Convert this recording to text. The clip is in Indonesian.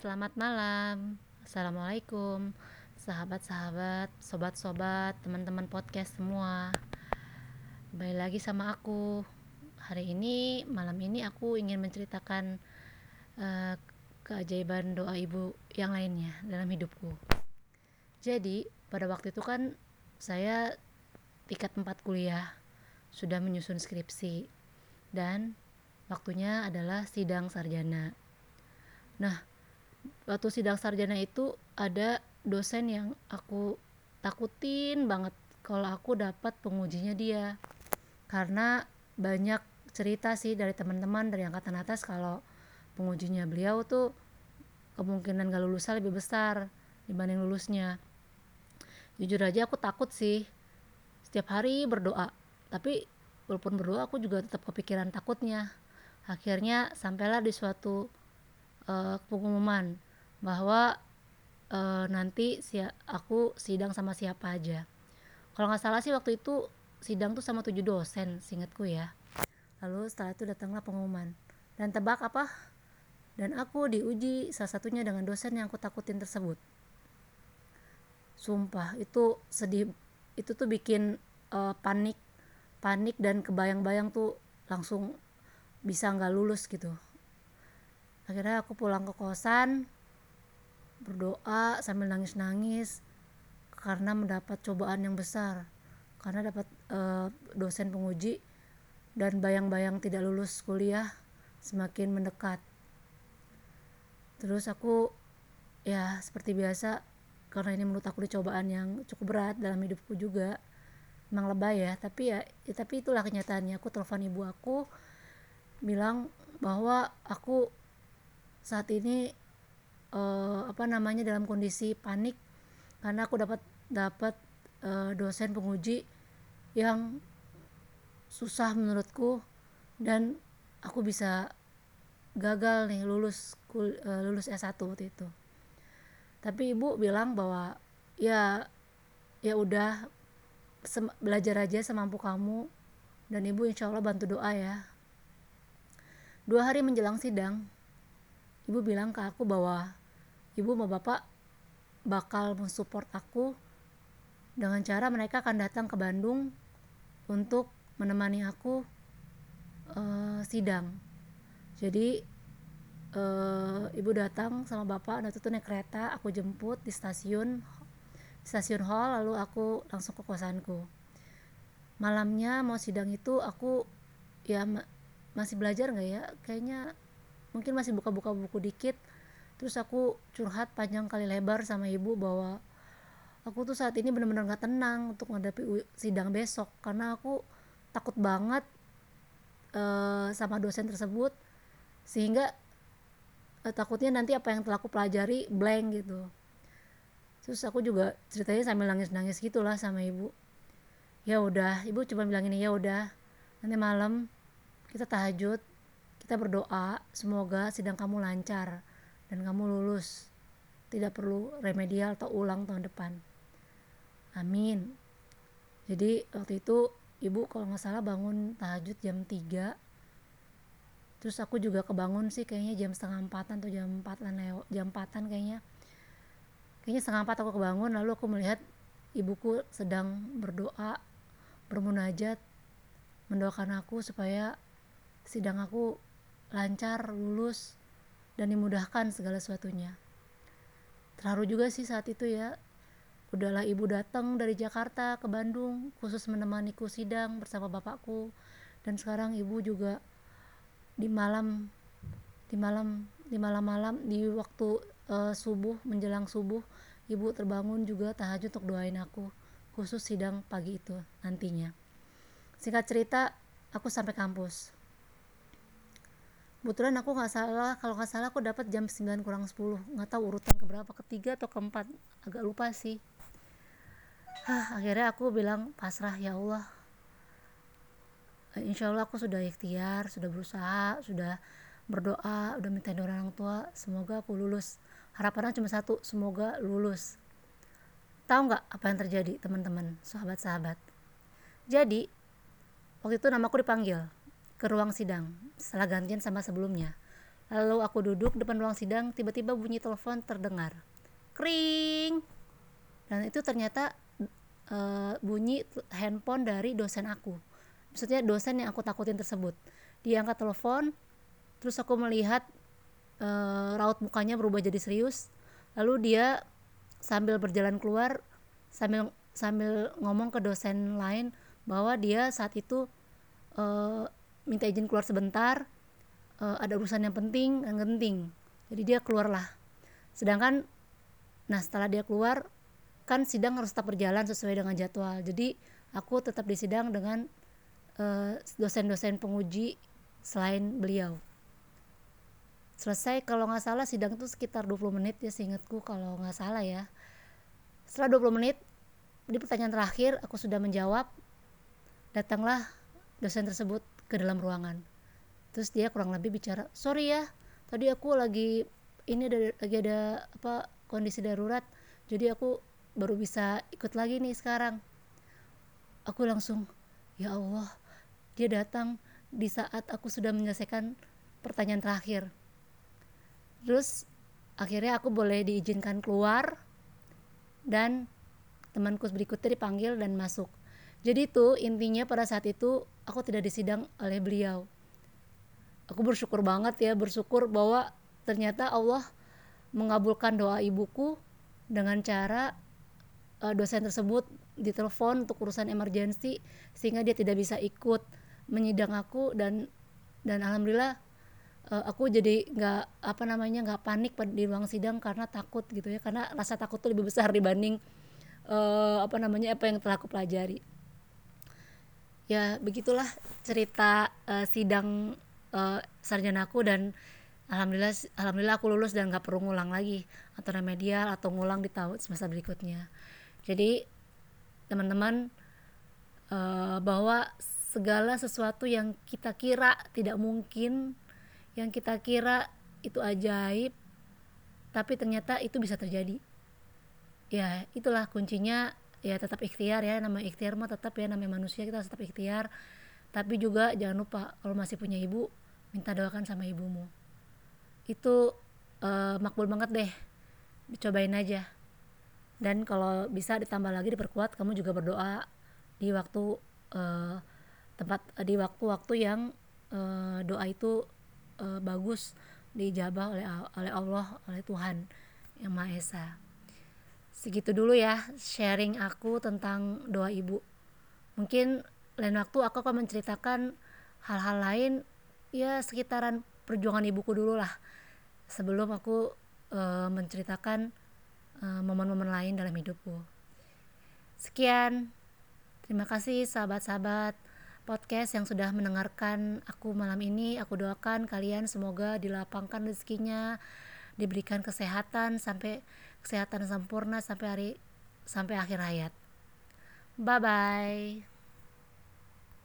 Selamat malam. Assalamualaikum. Sahabat-sahabat, sobat-sobat, teman-teman podcast semua. Kembali lagi sama aku. Hari ini, malam ini aku ingin menceritakan uh, keajaiban doa ibu yang lainnya dalam hidupku. Jadi, pada waktu itu kan saya tingkat 4 kuliah, sudah menyusun skripsi dan waktunya adalah sidang sarjana. Nah, waktu sidang sarjana itu ada dosen yang aku takutin banget kalau aku dapat pengujinya dia. Karena banyak cerita sih dari teman-teman dari angkatan atas kalau pengujinya beliau tuh kemungkinan gak lulusnya lebih besar dibanding lulusnya. Jujur aja aku takut sih. Setiap hari berdoa. Tapi walaupun berdoa aku juga tetap kepikiran takutnya. Akhirnya sampailah di suatu uh, pengumuman bahwa uh, nanti si aku sidang sama siapa aja. Kalau nggak salah sih waktu itu sidang tuh sama tujuh dosen singkatku ya. Lalu setelah itu datanglah pengumuman. Dan tebak apa? Dan aku diuji salah satunya dengan dosen yang aku takutin tersebut. Sumpah itu sedih itu tuh bikin uh, panik panik dan kebayang-bayang tuh langsung bisa nggak lulus gitu akhirnya aku pulang ke kosan berdoa sambil nangis-nangis karena mendapat cobaan yang besar. Karena dapat uh, dosen penguji dan bayang-bayang tidak lulus kuliah semakin mendekat. Terus aku ya seperti biasa karena ini menurut aku cobaan yang cukup berat dalam hidupku juga emang lebay ya. Tapi ya, ya tapi itulah kenyataannya. Aku telepon ibu aku bilang bahwa aku saat ini uh, apa namanya dalam kondisi panik karena aku dapat dapat uh, dosen penguji yang susah menurutku dan aku bisa gagal nih lulus kul, uh, lulus S1 waktu itu. Tapi ibu bilang bahwa ya ya udah belajar aja semampu kamu dan ibu insya Allah bantu doa ya. Dua hari menjelang sidang, ibu bilang ke aku bahwa ibu sama bapak bakal mensupport aku dengan cara mereka akan datang ke Bandung untuk menemani aku uh, sidang. Jadi uh, ibu datang sama bapak dan itu naik kereta aku jemput di stasiun stasiun hall lalu aku langsung ke kosanku. Malamnya mau sidang itu aku ya masih belajar nggak ya? Kayaknya mungkin masih buka-buka buku dikit. Terus aku curhat panjang kali lebar sama ibu bahwa aku tuh saat ini benar-benar gak tenang untuk menghadapi sidang besok. Karena aku takut banget uh, sama dosen tersebut. Sehingga uh, takutnya nanti apa yang telah aku pelajari blank gitu. Terus aku juga ceritanya sambil nangis-nangis gitulah sama ibu. Ya udah ibu cuma bilang ini ya udah nanti malam kita tahajud kita berdoa semoga sidang kamu lancar dan kamu lulus. Tidak perlu remedial atau ulang tahun depan. Amin. Jadi waktu itu ibu kalau nggak salah bangun tahajud jam 3 terus aku juga kebangun sih kayaknya jam setengah empatan atau jam empatan lewat jam empatan kayaknya. Kayaknya setengah empat aku kebangun lalu aku melihat ibuku sedang berdoa bermunajat mendoakan aku supaya sidang aku lancar lulus dan dimudahkan segala sesuatunya. Terharu juga sih saat itu ya. Udahlah ibu datang dari Jakarta ke Bandung khusus menemaniku sidang bersama bapakku. Dan sekarang ibu juga di malam di malam di malam-malam di waktu uh, subuh menjelang subuh ibu terbangun juga tahajud untuk doain aku khusus sidang pagi itu nantinya. Singkat cerita aku sampai kampus kebetulan aku nggak salah kalau nggak salah aku dapat jam 9 kurang 10 nggak tahu urutan keberapa ketiga atau keempat. Agak lupa sih. Hah, akhirnya aku bilang pasrah ya Allah. Insya Allah aku sudah ikhtiar sudah berusaha sudah berdoa udah minta doa orang tua. Semoga aku lulus. Harapannya cuma satu semoga lulus. Tahu nggak apa yang terjadi teman-teman sahabat-sahabat? Jadi waktu itu namaku dipanggil ke ruang sidang setelah gantian sama sebelumnya. lalu aku duduk depan ruang sidang tiba-tiba bunyi telepon terdengar. Kring! Dan itu ternyata uh, bunyi handphone dari dosen aku. Maksudnya dosen yang aku takutin tersebut. Dia angkat telepon terus aku melihat uh, raut mukanya berubah jadi serius. Lalu dia sambil berjalan keluar sambil sambil ngomong ke dosen lain bahwa dia saat itu uh, minta izin keluar sebentar uh, ada urusan yang penting yang genting. Jadi dia keluarlah sedangkan nah setelah dia keluar kan sidang harus tetap berjalan sesuai dengan jadwal. Jadi aku tetap di sidang dengan eh, dosen-dosen penguji selain beliau. Selesai kalau nggak salah sidang itu sekitar 20 menit ya seingatku kalau nggak salah ya. Setelah 20 menit di pertanyaan terakhir aku sudah menjawab datanglah dosen tersebut ke dalam ruangan. Terus dia kurang lebih bicara sorry ya tadi aku lagi ini ada lagi ada apa kondisi darurat jadi aku baru bisa ikut lagi nih sekarang. Aku langsung ya Allah dia datang di saat aku sudah menyelesaikan pertanyaan terakhir. Terus akhirnya aku boleh diizinkan keluar dan temanku berikutnya dipanggil dan masuk jadi itu intinya pada saat itu aku tidak disidang oleh beliau. Aku bersyukur banget ya, bersyukur bahwa ternyata Allah mengabulkan doa ibuku dengan cara uh, dosen tersebut ditelepon untuk urusan emergensi sehingga dia tidak bisa ikut menyidang aku dan dan alhamdulillah uh, aku jadi nggak apa namanya nggak panik di ruang sidang karena takut gitu ya karena rasa takut tuh lebih besar dibanding uh, apa namanya apa yang telah aku pelajari ya begitulah cerita uh, sidang uh, sarjanaku dan alhamdulillah alhamdulillah aku lulus dan nggak perlu ngulang lagi atau remedial atau ngulang di tahun semester berikutnya. Jadi teman-teman uh, bahwa segala sesuatu yang kita kira tidak mungkin yang kita kira itu ajaib tapi ternyata itu bisa terjadi. Ya itulah kuncinya ya tetap ikhtiar ya nama ikhtiar mah tetap ya namanya manusia kita tetap ikhtiar. Tapi juga jangan lupa kalau masih punya ibu minta doakan sama ibumu. Itu uh, makbul banget deh. Dicobain aja. Dan kalau bisa ditambah lagi diperkuat kamu juga berdoa di waktu uh, tempat di waktu-waktu yang uh, doa itu uh, bagus dijabah oleh oleh Allah oleh Tuhan yang Maha Esa segitu dulu ya sharing aku tentang doa ibu. Mungkin lain waktu aku akan menceritakan hal-hal lain ya sekitaran perjuangan ibuku dulu lah. Sebelum aku uh, menceritakan momen momen-momen lain dalam hidupku. Sekian. Terima kasih sahabat-sahabat podcast yang sudah mendengarkan aku malam ini. Aku doakan kalian semoga dilapangkan rezekinya diberikan kesehatan sampai kesehatan sempurna sampai hari sampai akhir hayat. Bye bye.